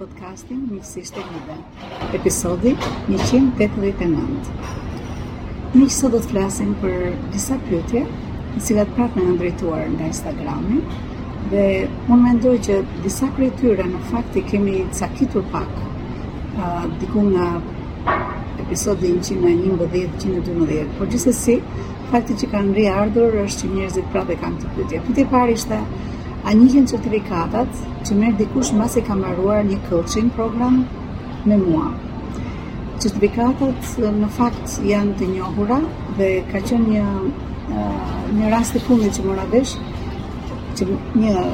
podcastin Miqësisht e Lirë, episodi 189. Miq, sot do të flasim për disa pyetje, të cilat prapë më kanë drejtuar nga Instagrami, dhe unë mendoj që disa prej tyre në fakt i kemi cekur pak, uh, diku nga episodi njëqind e njëmbëdhjetë njëqind e dymbëdhjetë por gjithsesi fakti që kanë riardhur është që njerëzit prapë kanë këtë pyetje pyetja e parë ishte a njihen certifikatat që merr dikush mbasi ka mbaruar një coaching program me mua certifikatat në fakt janë të njohura dhe ka qenë një një rast i fundit që mora vesh Që një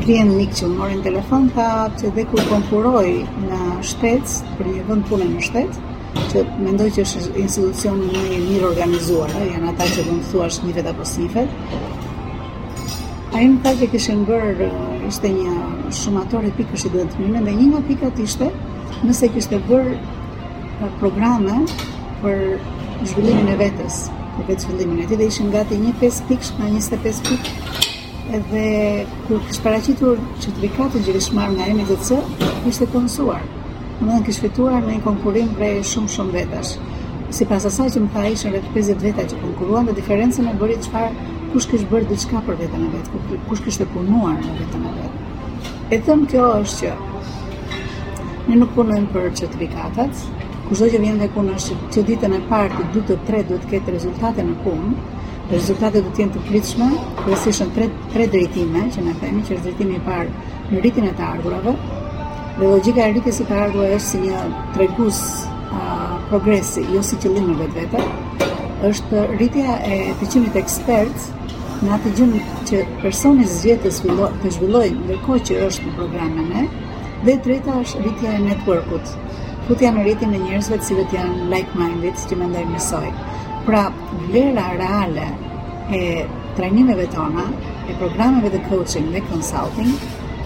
klient mik më mori në telefon tha që dhe kur konkurroi në shtet për një vend pune në shtet, që mendoj që është institucioni më i mirorganizuar, eh, janë ata që do të thuash njihet apo s'njihet. Ai më tha që kishin bërë eh, ishte një shumatore pikësh vlerësimi dhe një nga pikat ishte nëse kishte bërë programe për zhvillimin e vetes, për vetë zhvillimin e tij dhe ishin gati një pesë pikë, nga 25 pikë. Edhe kur kish paraqitur certifikatin që kish marrë nga MDC, ishte punësuar. Domethënë kish fituar në një konkurrim prej shumë shumë vetash. Sipas asaj që më tha ishin rreth 50 veta që konkurruan dhe diferencën e bëri çfarë kush kish bërë diçka për veten e vet, kush kishte punuar në veten e vet. E thëna kjo është që Ne nuk punojmë për certifikatat. Kushdo që vjen dhe punon, është që ditën e parë, të dytë, të tretë duhet të ketë rezultate në punë. Rezultatet do të jenë të pritshme, kryesisht në tre tre drejtime që ne themi që është drejtimi i parë në rritjen e të ardhurave. Dhe logjika e rritjes së të ardhurave është si një tregus progresi, jo si qëllim në vetvete. Është rritja e të qenit ekspert Në atë gjë që personi zgjedh të zhvillojë ndërkohë që është në program me ne dhe e treta është rritja e networkut. Futja në rrethin e njerëzve të cilët janë like-minded, që mendojnë njësoj. Pra, vlera reale e trajnimeve tona, e programeve të coaching dhe consulting,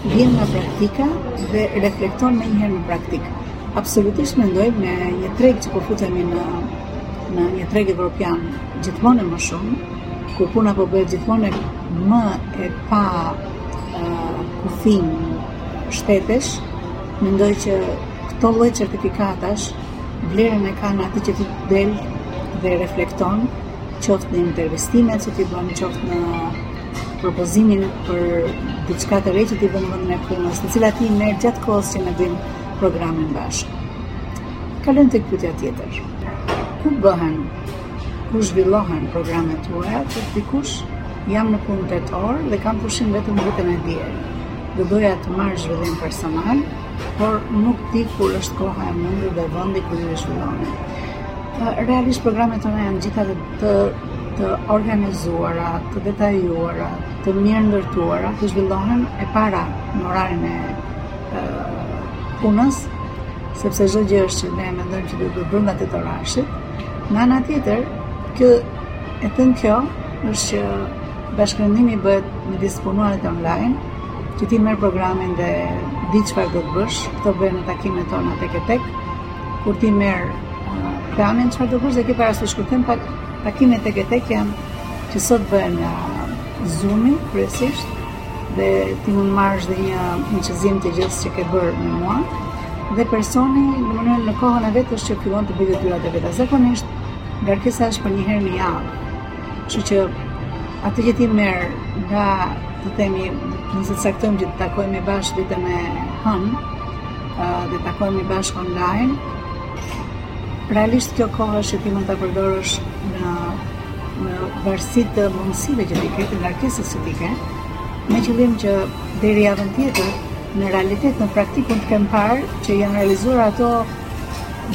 vjen nga praktika dhe reflekton menjëherë në praktikë. Absolutisht mendoj me një treg që po futemi në në një treg evropian gjithmonë më shumë, Kur puna po bëhet gjithmonë më e pa kufin shtetesh, mendoj që këto lloj certifikatash vlerën e kanë atë që ti del dhe reflekton qoftë në intervistimet që ti bën, qoftë në propozimin për diçka të re që ti bën në vendin e punës, të cilat ti merr gjatë kohës që ne bëjmë programin bashkë. Kalojmë tek pyetja tjetër. Ku bëhen ku zhvillohen programet tuaja, thotë dikush, jam në punë 8 orë dhe kam pushim vetëm ditën e diel. Do doja të marr zhvillim personal, por nuk di kur është koha e mundur dhe vendi ku ju e zhvilloni. Realisht programet tona janë të gjitha të, të organizuara, të detajuara, të mirë ndërtuara, të zhvillohen e para në orarin e punës, sepse çdo gjë është që ne mendojmë që duhet të bëhet brenda tetë orashit, Nga ana tjetër, kjo e thënë kjo është që bashkërendimi bëhet midis punuarit online, që ti merr programin dhe di çfarë do të bësh, këto bëhen në takimet tona tek e tek. Kur ti merr planin çfarë do të bësh dhe ke parasysh kur them pak takimet tek e tek janë që sot bëhen nga Zoom-i kryesisht, dhe ti mund marrësh dhe një një qëzim të gjithë çfarë ke bërë me mua dhe personi në mënyrën në kohën e vetë është që fillon të bëjë detyrat e veta zakonisht ngarkesa është për një herë në javë kështu që atë që ti merr nga të themi nëse e caktojmë që të takohemi bashkë ditën e hënë dhe takohemi bashkë online realisht kjo kohë është që ti mund ta përdorësh në në varësi të mundësive që ti ke, të ngarkesës që ti ke, me qëllim që deri javën tjetër në realitet në praktikën të kemi parë që janë realizuar ato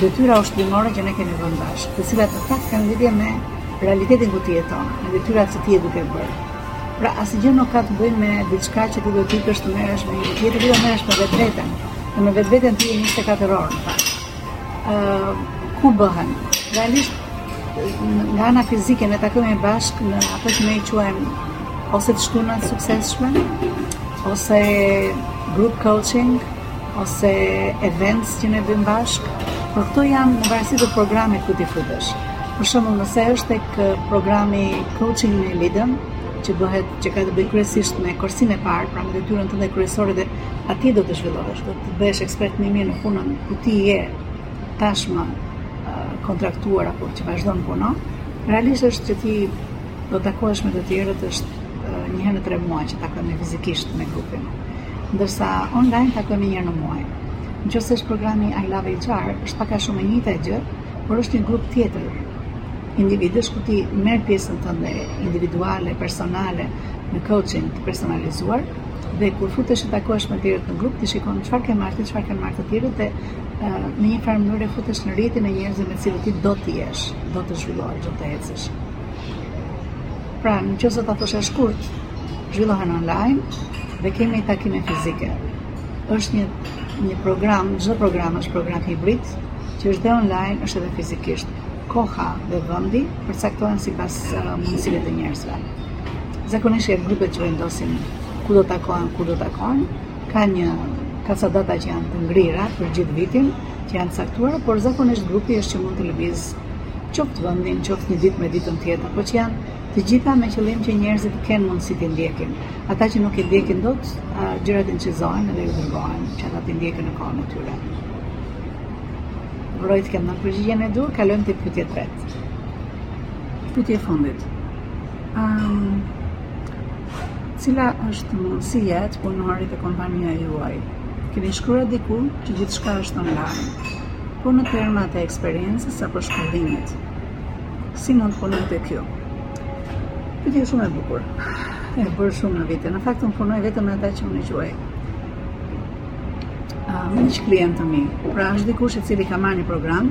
detyra ushtrimore që ne kemi vënë bashkë, të cilat në fakt kanë lidhje me realitetin ku ti jeton, me detyrat që ti je duke bërë. Pra asgjë nuk ka të bëjë me diçka që ti do të ikësh të merresh me një tjetër, ti do merresh me vetveten. Dhe me vetveten ti je 24 orë në fakt. ku bëhen. Realisht, nga ana fizike ne takohemi bashkë në ato që ne i quajmë ose të shtuna të suksesshme, ose group coaching, ose events që ne bëjmë bashkë, por këto janë në varësi të programit ku ti futesh. Për shembull, nëse është tek programi coaching me Lidën, që bëhet që ka të bëjë kryesisht me korsinë e parë, pra me detyrën tënde kryesore dhe aty do të zhvillohesh, do të bëhesh ekspert më i mirë në punën ku ti je tashmë kontraktuar apo që vazhdon punon, realisht është që ti do të takohesh me të tjerët është një herë në tre muaj që takohemi fizikisht me grupin. Ndërsa online takohemi një herë në muaj. Në qoftë se programi I Love HR, është pak a shumë e njëjta gjë, por është një grup tjetër individësh ku ti merr pjesën tënde individuale, personale, në coaching të personalizuar, dhe kur futesh të takohesh me të tjerët në grup, ti shikon çfarë ke marrë ti, çfarë kanë marrë të tjerët dhe në një farë mënyre futesh në rrjetin e njerëzve me të cilët ti do të jesh, do të zhvillohesh, do të ecësh. Pra, në qoftë se ta thosha shkurt, zhvillohen online dhe kemi takime fizike. është një, një program, çdo program është program hibrid, që është dhe online, është edhe fizikisht. Koha dhe vendi përcaktohen sipas uh, mundësive të njerëzve. zakonisht janë grupet që vendosin ku do takohen, kur do takohen. Ka një ka ca data që janë të ngrira për gjithë vitin, që janë caktuar, por zakonisht grupi është që mund të lëvizë qoftë vendin, qoftë një ditë me ditën tjetër, por që janë të gjitha me qëllim që njerëzit të kenë mundësi të ndjekin. Ata që nuk e ndjekin dot, gjërat inçizohen dhe u dërgohen që ata të ndjekin në kohën e tyre. Uroj të kem dhënë përgjigjen e duhur, kalojmë te pyetja e tretë. Pyetja e fundit. Um, cila është mundësia të punuarit te kompania juaj? Keni shkruar diku që gjithçka është online, po në termat e eksperiencës apo shkollimit. Si mund të punoj te ju? Pyetje shumë e bukur, e bërë shumë në vite. Në fakt, unë punoj vetëm me ata që unë i quaj. Me një që klientë të mi, pra është dikush i cili ka marrë një program,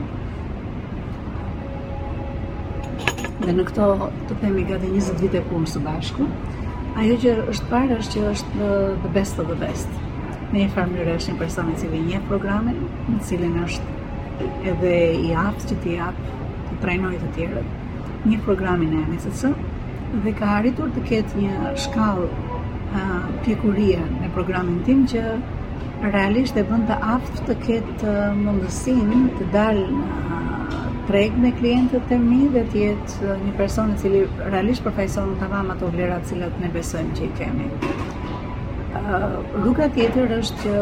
Dhe në këto të themi gati 20 vite punë së bashku, ajo që është parë është që është the best of the best. Në një farë mënyrë është një person i cili njeh programin, në cilin është edhe i aftë që t'i japë të trajnojë të tjerët. Njeh programin e MSC dhe ka arritur të ketë një shkallë pjekurie në programin tim që realisht e bën të aftë të ketë mundësinë të dalë në treg me klientët e mi dhe të jetë një person i cili realisht përfaqëson tamam ato vlera të cilat ne besojmë që i kemi. Rruga tjetër është që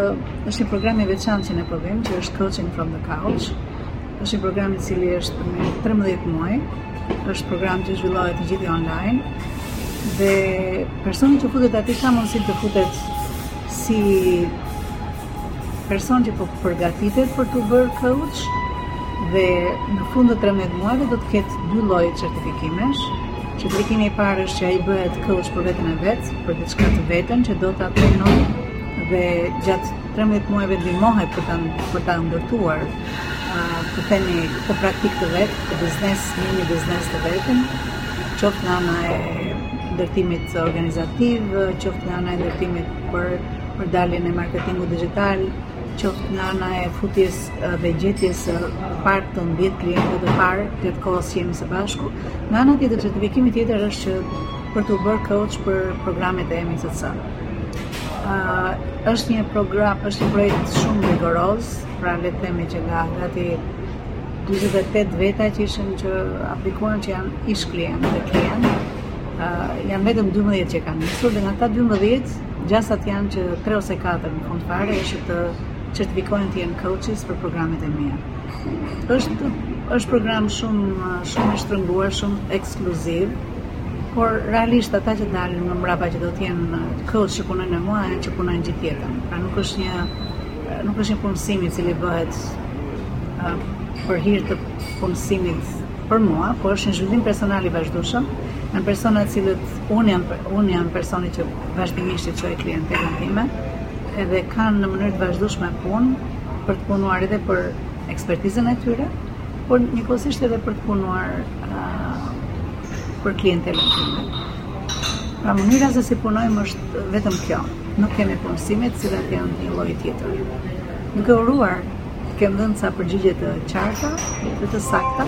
është një program i veçantë që ne po vëmë, që është Coaching from the Couch. Është një program i cili është për 13 muaj. Është program që zhvillohet i gjithi online dhe personi që futet aty ka mundësi të futet si person që po përgatitet për t'u bërë coach dhe në fund të 13 muajve do të ketë dy lloj certifikimesh. Certifikimi i parë është që ai bëhet coach për veten e vet, për diçka të vetën që do ta punojë dhe gjatë 13 muajve ndihmohet për ta për ta ndërtuar të themi atë praktikë të vet, atë biznes, një, një biznes të vetin, qoftë nga ana e ndërtimit organizativ, qoftë nga ana e ndërtimit për për daljen e marketingut dixhital, qoftë nga ana e futjes dhe gjetjes së parë këto 10 klientë të parë gjatë kohës që jemi së bashku. Nga ana tjetër, certifikimi tjetër është që për t'u bërë coach për programet e MCC. Uh, është një program, është një projekt shumë rigoroz, pra le të themi që nga gati 48 veta që ishin që aplikuan që janë ish-klientë dhe klientë, uh, janë vetëm 12 që kanë nisur dhe nga ta 12 Gjasat janë që tre ose katër në fund fare është të certifikohen të jenë coaches për programet e mia. Është është program shumë shumë i shtrënguar, shumë ekskluziv, por realisht ata që dalin më mbrapa që do të jenë coach që punojnë me mua që punojnë gjithë jetën. Pra nuk është një nuk është një punësim i cili bëhet uh, për hir të punësimit për mua, por është një zhvillim personal i vazhdueshëm. Janë persona të cilët Unë jam unë jam personi që vazhdimisht i çoj klientelën time edhe kanë në mënyrë të vazhdueshme punë për të punuar edhe për ekspertizën e tyre, por njëkohësisht edhe për të punuar uh, për klientelën time. Pra mënyra se si punojmë është vetëm kjo. Nuk kemi punësime të cilat janë një lloji tjetër. Duke uruar Kem dhënë ca përgjigje të qarta dhe të sakta.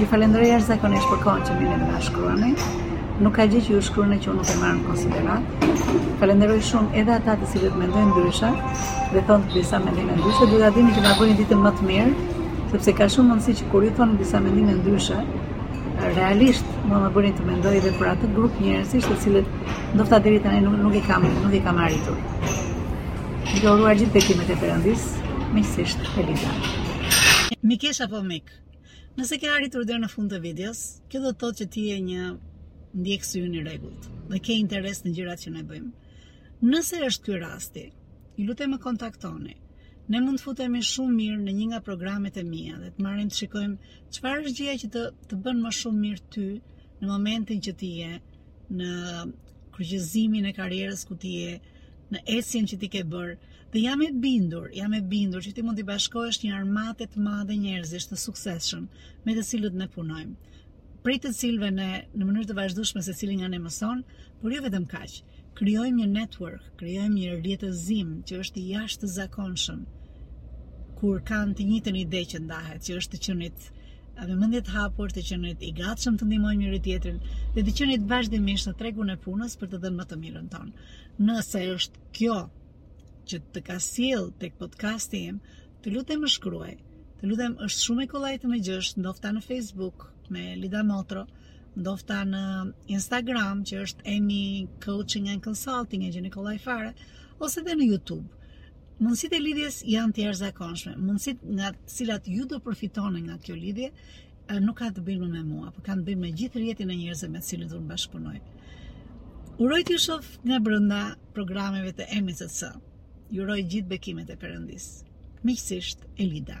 Ju falenderoj jashtëzakonisht për kohën që vini të na shkruani. Nuk ka gjë që ju shkruani që unë nuk e marr në konsideratë. Falenderoj shumë edhe ata të cilët mendojnë ndryshe dhe thonë disa mendime ndryshe, duhet ta dini që na bëni ditën më të mirë, sepse ka shumë mundësi që kur ju thoni disa mendime ndryshe, realisht mua më bëni të mendoj edhe për atë grup njerëzish të cilët ndofta deri tani nuk, nuk i kam nuk i kam arritur. Ju uroj gjithë bekimet e Perëndisë, miqësisht Eliza. Mikeshë apo mik? Nëse ke arritur deri në fund të videos, kjo do të thotë që ti je një ndjekës i ynë i rregullt dhe ke interes në gjërat që ne bëjmë. Nëse është ky rasti, ju lutem më kontaktoni. Ne mund të futemi shumë mirë në një nga programet e mia dhe të marrim të shikojmë çfarë është gjëja që të bën më shumë mirë ty në momentin që ti je në kryqëzimin e karrierës ku ti je në ecjen që ti ke bërë dhe jam e bindur, jam e bindur që ti mund t'i bashkohesh një armate të madhe njerëzish të suksesshëm me të cilët ne punojmë. Prej të cilëve ne në mënyrë të vazhdueshme secili nga ne mëson, por jo vetëm kaq. Krijojmë një network, krijojmë një rrjetëzim që është i jashtëzakonshëm. Kur kanë të njëjtën ide që ndahet, që është të qenit me mendje të hapur, të qenit i gatshëm të ndihmojmë njëri-tjetrin dhe të qenit vazhdimisht në tregun e punës për të dhënë më të mirën tonë. Nëse është kjo që të ka sjellë tek podcasti im, të lutem më shkruaj. Të lutem është shumë e kollaj të më gjesh, ndofta në Facebook me Elida Motro, ndofta në Instagram që është Emi Coaching and Consulting e gjeni kollaj fare, ose dhe në YouTube. Mundësitë e lidhjes janë të jashtëzakonshme, mundësitë nga të cilat ju do përfitoni nga kjo lidhje nuk kanë të bëjnë me mua, por kanë të bëjnë me gjithë rrjetin e njerëzve me të cilët unë bashkëpunoj. Uroj t'ju shoh brenda programeve të EMI CC. Ju uroj gjithë bekimet e Perëndisë. Miqësisht Elida.